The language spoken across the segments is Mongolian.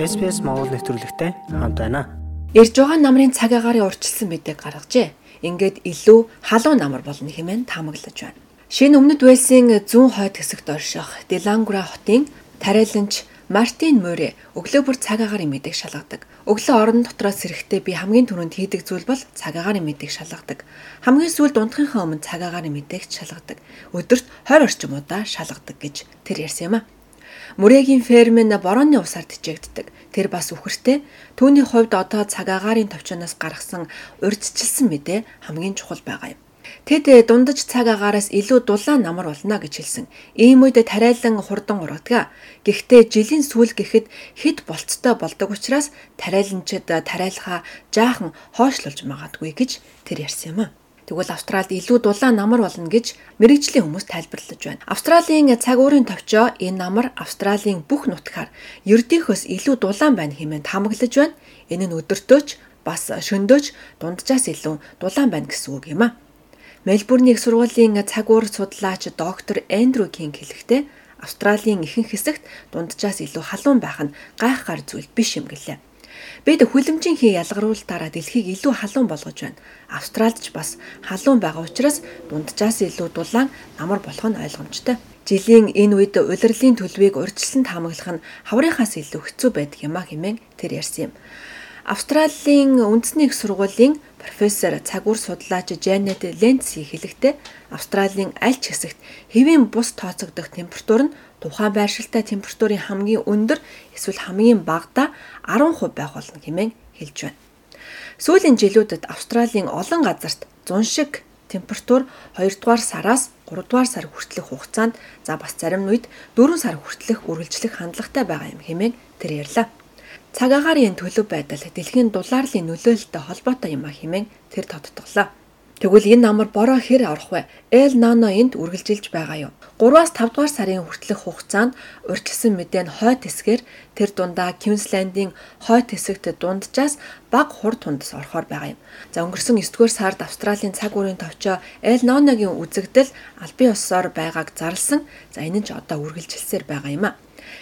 SPS Монгол нэвтрүүлэгтэй хамт байна. Ирж байгаа намрын цаг агаарын урьдчилсан мэдээг гаргажээ. Ингээд илүү халуун намар болно хэмээн таамаглаж байна. Шинэ өмнөд Уэльсийн зүүн хойд хэсэгт орших Делангура хотын тариаланч Мартин Море өглөө бүр цаг агаарын мэдээг шалгадаг. Өглөө орон дотроос сэрэхдээ би хамгийн түрүүнд хийдэг зүйл бол цаг агаарын мэдээг шалгадаг. Хамгийн сүүлд унтахынхаа өмнө цаг агаарын мэдээг шалгадаг. Өдөрт 20 орчим удаа шалгадаг гэж тэр ярьсан юм а. Мөрөгийн ферм нь борооны усаар тижээгддэг. Тэр бас үхэртэй. Түүний хувьд одоо цаг агаарын товчоноос гаргасан урьдчилсан мэдээ хамгийн чухал байгаа юм. Тэд дундаж цаг агаараас илүү дулаан намар болно гэж хэлсэн. Ийм үед тариалан хурдан ургадаг. Гэхдээ жилийн сүүл гэхэд хэд болцтой болдог учраас тариаланчид тариалахаа жаахан хойшлуулж магадгүй гэж тэр ярьсан юм а. Тэгвэл Австралид илүү дулаан намар болно гэж мэрэгжлийн хүмүүс тайлбарлаж байна. Австралийн цаг уурын товчоо энэ намар Австралийн бүх нутгаар ердийнхөөс илүү дулаан байна хэмээн таамаглаж байна. Энэ нь өдөртөөч бас шөндөөч дунджаас илүү дулаан байна гэсэн үг юм а. Мельбурний их сургуулийн цаг уур судлаач доктор Эндрю Кинг хэлэхдээ Австралийн ихэнх хэсэгт дунджаас илүү халуун байх нь гайхахаар зүйл биш юм гэлээ. Бид хүлэмжийн ялгаруулалтаараа дэлхийг илүү халуун болгож байна. Австралид ч бас халуун байгаа учраас дунджаас илүү дулаан намар болох нь ойлгомжтой. Жилийн энэ үед улирлын төлөвийг урьдчилан таамаглах нь хаврынхаас илүү хэцүү байдаг юм а хэмээн тэр ярьсан юм. Австралийн үндэсний их сургуулийн профессор цагуур судлаач Жанет Ленци хэлэхдээ Австралийн аль ч хэсэгт хэвийн бус тооцогдох температур нь тухайн байршилтай температурын хамгийн өндөр эсвэл хамгийн багадаа 10% байх болно хэмээн хэлж байна. Сүүлийн жилүүдэд Австралийн олон газарт зун шиг температур 2 дугаар сараас 3 дугаар сар хүртэлх хугацаанд за бас зарим үед 4 сар хүртэлх үргэлжлэх хандлагатай байгаа юм хэмээн тэр ярьлаа. Цаг агаарын төлөв байдал дэлхийн дулаарлын нөлөөлөлтөй холбоотой юм а хэмээн тэр тодтоглоо. Тэгвэл энэ намар бороо хэр орох вэ? Эл Нано энд үргэлжилж байгаа юу? 3-аас 5 дугаар сарын хүртэлх хугацаанд урьдчилсан мэдээ нь хойд хэсгээр тэр дундаа Квинслендийн хойд хэсэгт дунджаас баг хур тундас орохоор байгаа юм. За өнгөрсөн 9 дугаар сард Австралийн цаг үеийн товчоо Эл Ноногийн үзэгдэл албан ёсоор байгааг зарласан. За энэ нь ч одоо үргэлжилсээр байгаа юм а.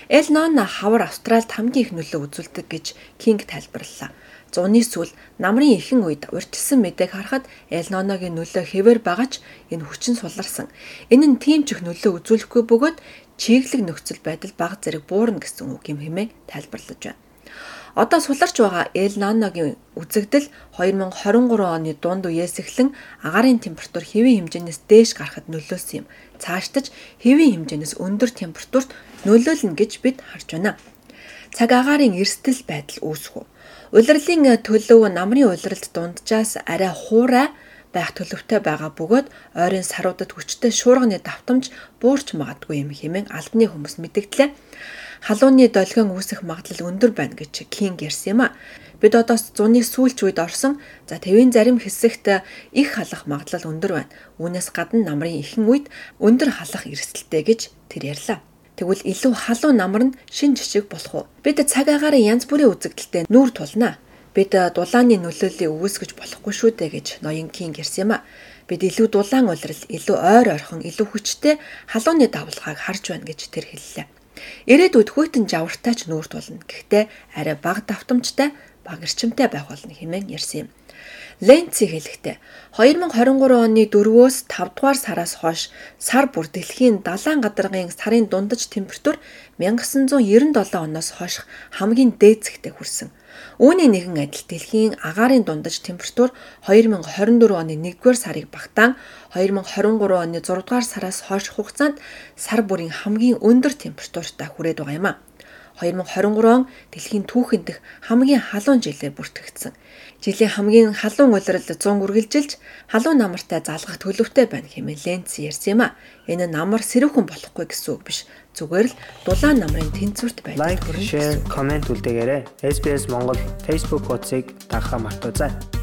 Эл Нона хавар Австральд хамгийн их нөлөө үзүүлдэг гэж Кинг тайлбарллаа. Зуны сүүл намрын ихэн үед урьдчилсан мэдээг харахад Эл Ноногийн нөлөө хэвээр байгаа ч энэ хүчин суларсан. Энэ нь тийм ч их нөлөө үзүүлэхгүй бөгөөд чиглэг нөхцөл байдал баг зэрэг буурна гэсэн үг юм хэмээн тайлбарлаж байна. Одоо суларч байгаа Эл Наногийн үзэгдэл 2023 оны дунд үеэс эхлэн агаарын температур хэвийн хэмжээнээс дээш гарахад нөлөөлсөн юм. Цаашдаж хэвийн хэмжээнээс өндөр температурт нөлөөлнө гэж бид харж байна. Цаг агаарын эрсдэл байдал үүсэх үү? Улирлын төлөв намрын улиралд дунджаас арай хуурай байх төлөвтэй байгаа бөгөөд ойрын саруудад хүчтэй шуурганы давтамж буурч магадгүй юм хэмээн албаны хүмүүс мэдгдлээ. Халууны долгион үүсэх магадлал өндөр байна гэж Кинг ярьсан юм а. Бид одоо зуны сүүлч үед орсон. За тэвийн зарим хэсэгт их халах магадлал өндөр байна. Үүнээс гадна намрын ихэн үед өндөр халах эрсдэлтэй гэж тэр ярьлаа. Тэгвэл илүү халуун намар нь шин жишг болох уу? Бид цаг агаараа янз бүрийн үзэгдэлтэй нүүр тулнаа. Бид дулааны нөлөөллийг үүсгэж болохгүй шүү дээ гэж ноён Кинг ярьсан юм а. Бид илүү дулаан улирал, илүү ойр орхон, илүү хүчтэй халууны давлгааг харж байна гэж тэр хэллээ. Ирээдүйд хүйтэн жавартай ч нүүр тулна. Гэхдээ арай бага давтамжтай, бага эрчимтэй байх болно хэмээн ярьсан юм. Ленци хэлэхдээ 2023 оны 4-өөс 5 дугаар сараас хойш сар бүр дэлхийн далайн гадаргын сарын дундаж температур 1997 оноос хойш хамгийн дээдсэгтэй хүрсэн. Үүний нэгэн адил дэлхийн агаарын дундаж температур 2024 оны 1-р сарыг багтаан 2023 оны 6 дугаар сараас хойш хугацаанд сар бүрийн хамгийн өндөр температуртай хүрээд байгаа юм а. 2023 он дэлхийн түүхэн дэх хамгийн халуун жилээр бүртгэгдсэн. Жилийн хамгийн халуун улирал 100 үргэлжилж халуун намартай залгах төлөвтэй байна хэмээн Ленц ярьсан юм а. Энэ намар сэрүүхэн болохгүй гэсэн үг биш. Зүгээр л дулаан намрын тэнцвэрт байх. Лайк, share, comment үлдээгээрэй. SBS Монгол Facebook хуудсыг дагахаа мартаоцай.